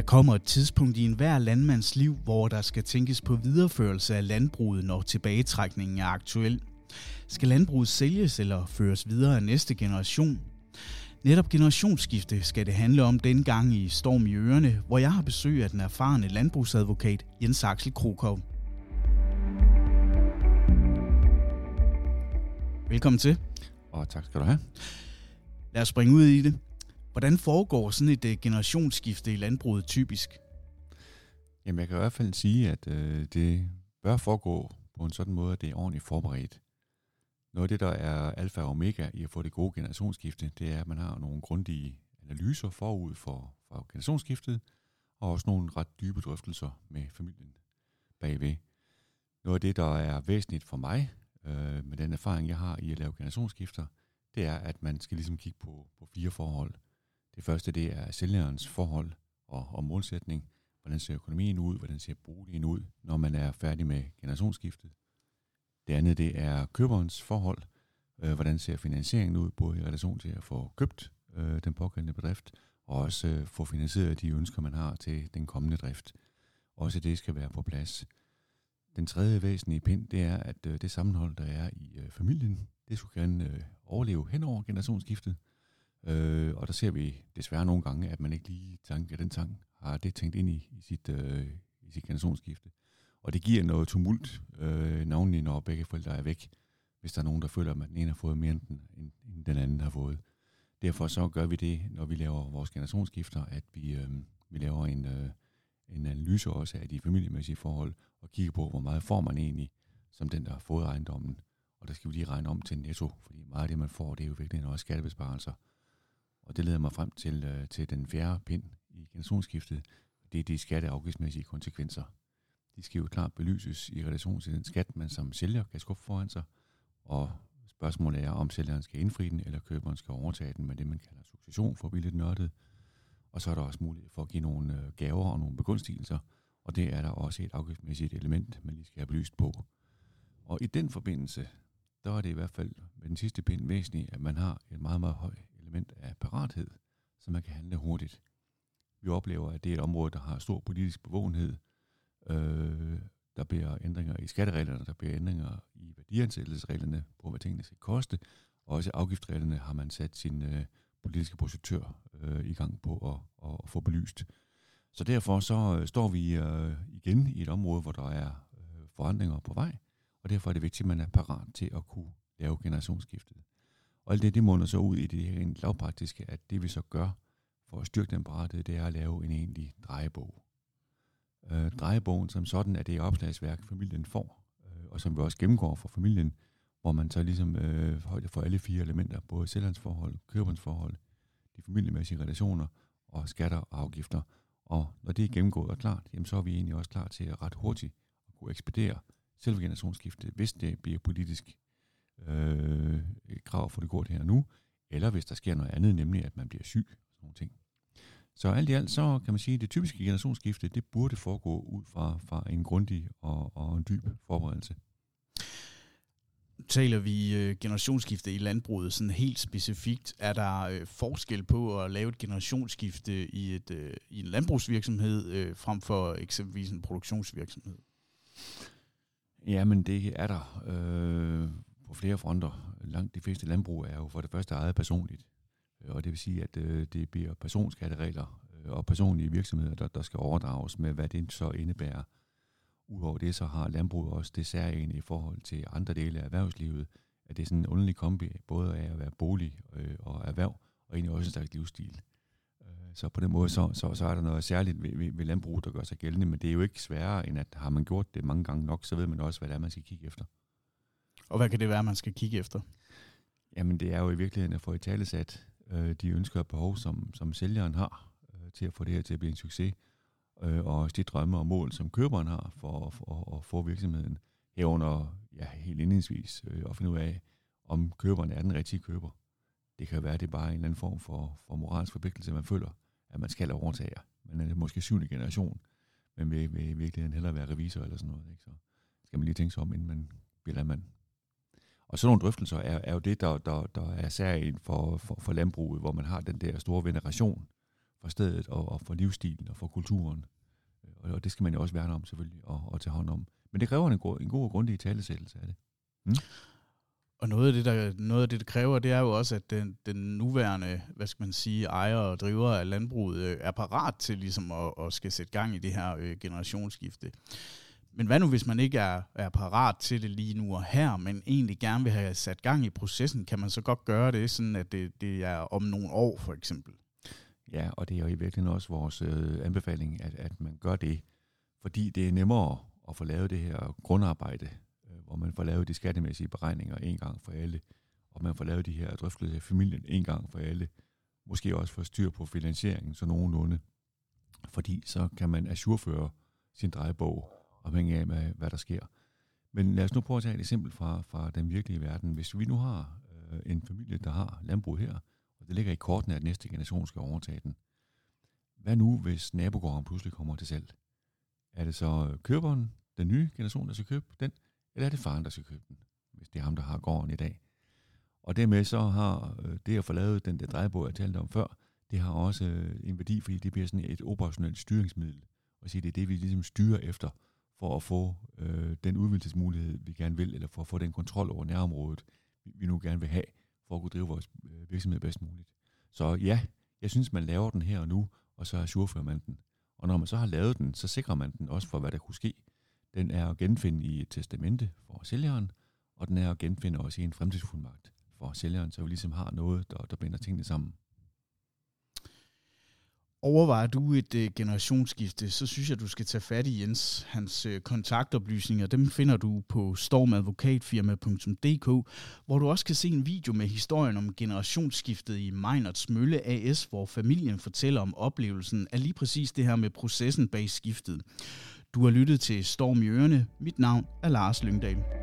Der kommer et tidspunkt i enhver landmands liv, hvor der skal tænkes på videreførelse af landbruget, når tilbagetrækningen er aktuel. Skal landbruget sælges eller føres videre af næste generation? Netop generationsskifte skal det handle om den gang i Storm i Ørene, hvor jeg har besøg af den erfarne landbrugsadvokat Jens Axel Krokov. Velkommen til. Og tak skal du have. Lad os springe ud i det. Hvordan foregår sådan et øh, generationsskifte i landbruget typisk? Jamen, jeg kan i hvert fald sige, at øh, det bør foregå på en sådan måde, at det er ordentligt forberedt. Noget af det, der er alfa og omega i at få det gode generationsskifte, det er, at man har nogle grundige analyser forud for, for generationsskiftet, og også nogle ret dybe drøftelser med familien bagved. Noget af det, der er væsentligt for mig, øh, med den erfaring, jeg har i at lave generationsskifter, det er, at man skal ligesom kigge på, på fire forhold. Det første, det er sælgerens forhold og, og målsætning. Hvordan ser økonomien ud? Hvordan ser boligen ud, når man er færdig med generationsskiftet? Det andet, det er køberens forhold. Øh, hvordan ser finansieringen ud, både i relation til at få købt øh, den pågældende bedrift, og også øh, få finansieret de ønsker, man har til den kommende drift. Også det skal være på plads. Den tredje væsentlige pind, det er, at øh, det sammenhold, der er i øh, familien, det skulle gerne øh, overleve hen over generationsskiftet. Øh, og der ser vi desværre nogle gange, at man ikke lige tænker, den tank har det tænkt ind i, i, sit, øh, i sit generationsskifte. Og det giver noget tumult, øh, navnlig når begge forældre er væk, hvis der er nogen, der føler, at den ene har fået mere end den, end den anden har fået. Derfor så gør vi det, når vi laver vores generationsskifter, at vi, øh, vi laver en, øh, en analyse også af de familiemæssige forhold, og kigger på, hvor meget får man egentlig, som den, der har fået ejendommen. Og der skal vi lige regne om til netto, fordi meget af det, man får, det er jo virkelig også skattebesparelser. Og det leder mig frem til, øh, til den fjerde pind i generationsskiftet. Det er de skatteafgiftsmæssige konsekvenser. De skal jo klart belyses i relation til den skat, man som sælger kan skubbe foran sig. Og spørgsmålet er, om sælgeren skal indfri den, eller køberen skal overtage den med det, man kalder succession for billigt nørdet. Og så er der også mulighed for at give nogle øh, gaver og nogle begunstigelser, og det er der også et afgiftsmæssigt element, man lige skal have belyst på. Og i den forbindelse, der er det i hvert fald med den sidste pind væsentligt, at man har en meget, meget høj element af parathed, så man kan handle hurtigt. Vi oplever, at det er et område, der har stor politisk bevågenhed. Øh, der bliver ændringer i skattereglerne, der bliver ændringer i værdiansættelsesreglerne på, hvad tingene skal koste. Og også afgiftsreglerne har man sat sin øh, politiske projektør øh, i gang på at, at få belyst. Så derfor så øh, står vi øh, igen i et område, hvor der er øh, forandringer på vej, og derfor er det vigtigt, at man er parat til at kunne lave generationsskiftet. Og alt det, det munder så ud i det rent lavpraktiske, at det vi så gør for at styrke den parathed, det er at lave en egentlig drejebog. Øh, drejebogen som sådan er det opslagsværk, familien får, øh, og som vi også gennemgår for familien, hvor man så ligesom øh, højde for alle fire elementer, både sælgerens forhold, forhold, de familiemæssige relationer og skatter og afgifter. Og når det er gennemgået og klart, jamen så er vi egentlig også klar til at ret hurtigt at kunne ekspedere selve generationsskiftet, hvis det bliver politisk øh, krav for det går det her nu, eller hvis der sker noget andet, nemlig at man bliver syg og sådan nogle ting. Så alt i alt, så kan man sige, at det typiske generationsskifte, det burde foregå ud fra, fra en grundig og, og en dyb forberedelse. Taler vi øh, generationsskifte i landbruget sådan helt specifikt, er der øh, forskel på at lave et generationsskifte i, et, øh, i en landbrugsvirksomhed frem for eksempelvis en produktionsvirksomhed? Ja, men det er der øh, på flere fronter. Langt de fleste landbrug er jo for det første ejet personligt. Øh, og det vil sige, at øh, det bliver personskatteregler øh, og personlige virksomheder, der, der skal overdrages med, hvad det så indebærer. Udover det, så har landbruget også det særlige i forhold til andre dele af erhvervslivet, at det er sådan en underlig kombi, både af at være bolig og erhverv, og egentlig også en slags livsstil. Så på den måde, så, så, så er der noget særligt ved, ved, ved landbruget, der gør sig gældende, men det er jo ikke sværere, end at har man gjort det mange gange nok, så ved man også, hvad det er, man skal kigge efter. Og hvad kan det være, man skal kigge efter? Jamen, det er jo i virkeligheden at få i talesat øh, de ønsker og behov, som, som sælgeren har øh, til at få det her til at blive en succes, øh, og også de drømme og mål, som køberen har for, for, for at få virksomheden herunder, ja, helt indledningsvis, øh, at finde ud af, om køberen er den rigtige køber. Det kan være, at det er bare en eller anden form for, for moralsk forpligtelse, man føler, at man skal overtage. Man er måske syvende generation, men vil, vil i virkeligheden hellere være revisor eller sådan noget. Ikke? Så skal man lige tænke sig om, inden man bliver mand. Og sådan nogle drøftelser er, er jo det, der, der, der er særligt for, for, for landbruget, hvor man har den der store veneration for stedet og, og for livsstilen og for kulturen. Og, og det skal man jo også værne om selvfølgelig og, og tage hånd om. Men det kræver en, god, en god og grundig talesættelse af det. Mm? Og noget af det, der, noget af det, det kræver, det er jo også, at den, den nuværende, hvad skal man sige, ejer og driver af landbruget øh, er parat til ligesom at, at skal sætte gang i det her øh, generationsskifte. Men hvad nu, hvis man ikke er, er parat til det lige nu og her, men egentlig gerne vil have sat gang i processen, kan man så godt gøre det, sådan at det, det er om nogle år for eksempel? Ja, og det er jo i virkeligheden også vores øh, anbefaling, at, at man gør det, fordi det er nemmere at få lavet det her grundarbejde, øh, hvor man får lavet de skattemæssige beregninger en gang for alle, og man får lavet de her drøftelser i familien en gang for alle, måske også få styr på finansieringen så nogenlunde, fordi så kan man assurføre sin drejebog, afhængig af, hvad, hvad der sker. Men lad os nu prøve at tage et eksempel fra, fra den virkelige verden. Hvis vi nu har øh, en familie, der har landbrug her, og det ligger i kortene, at næste generation skal overtage den. Hvad nu, hvis nabogården pludselig kommer til salg? Er det så køberen, den nye generation, der skal købe den, eller er det faren, der skal købe den, hvis det er ham, der har gården i dag? Og dermed så har øh, det at få lavet den der drejebog, jeg talte om før, det har også øh, en værdi, fordi det bliver sådan et operationelt styringsmiddel. Og sige, det er det, vi ligesom styrer efter, for at få øh, den udvidelsesmulighed, vi gerne vil, eller for at få den kontrol over nærområdet, vi, nu gerne vil have, for at kunne drive vores øh, virksomhed bedst muligt. Så ja, jeg synes, man laver den her og nu, og så assurefører man den. Og når man så har lavet den, så sikrer man den også for, hvad der kunne ske. Den er at genfinde i et testamente for sælgeren, og den er at genfinde også i en fremtidsfuldmagt for sælgeren, så vi ligesom har noget, der, der binder tingene sammen. Overvejer du et øh, generationsskifte, så synes jeg, du skal tage fat i Jens. Hans øh, kontaktoplysninger, dem finder du på stormadvokatfirma.dk, hvor du også kan se en video med historien om generationsskiftet i Meinerts Mølle AS, hvor familien fortæller om oplevelsen af lige præcis det her med processen bag skiftet. Du har lyttet til Storm i Ørene. Mit navn er Lars Lyngdal.